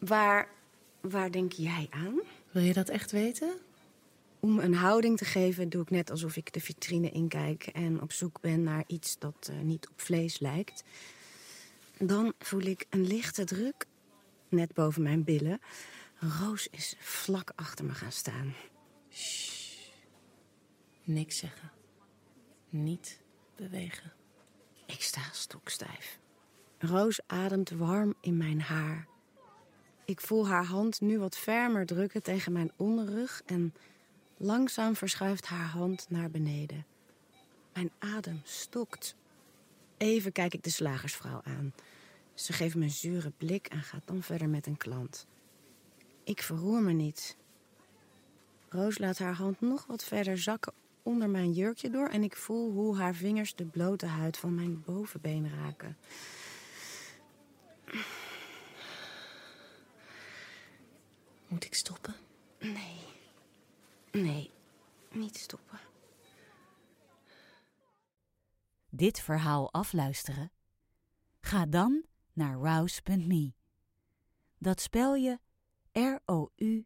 Waar, waar denk jij aan? Wil je dat echt weten? Om een houding te geven doe ik net alsof ik de vitrine inkijk... en op zoek ben naar iets dat uh, niet op vlees lijkt. Dan voel ik een lichte druk, net boven mijn billen. Roos is vlak achter me gaan staan. Shh. Niks zeggen. Niet bewegen. Ik sta stokstijf. Roos ademt warm in mijn haar. Ik voel haar hand nu wat fermer drukken tegen mijn onderrug en langzaam verschuift haar hand naar beneden. Mijn adem stokt. Even kijk ik de slagersvrouw aan. Ze geeft me een zure blik en gaat dan verder met een klant. Ik verroer me niet. Roos laat haar hand nog wat verder zakken onder mijn jurkje door en ik voel hoe haar vingers de blote huid van mijn bovenbeen raken. Moet ik stoppen? Nee. Nee, niet stoppen. Dit verhaal afluisteren? Ga dan naar rouse.me. Dat spel je R-O-U-Z-E.me.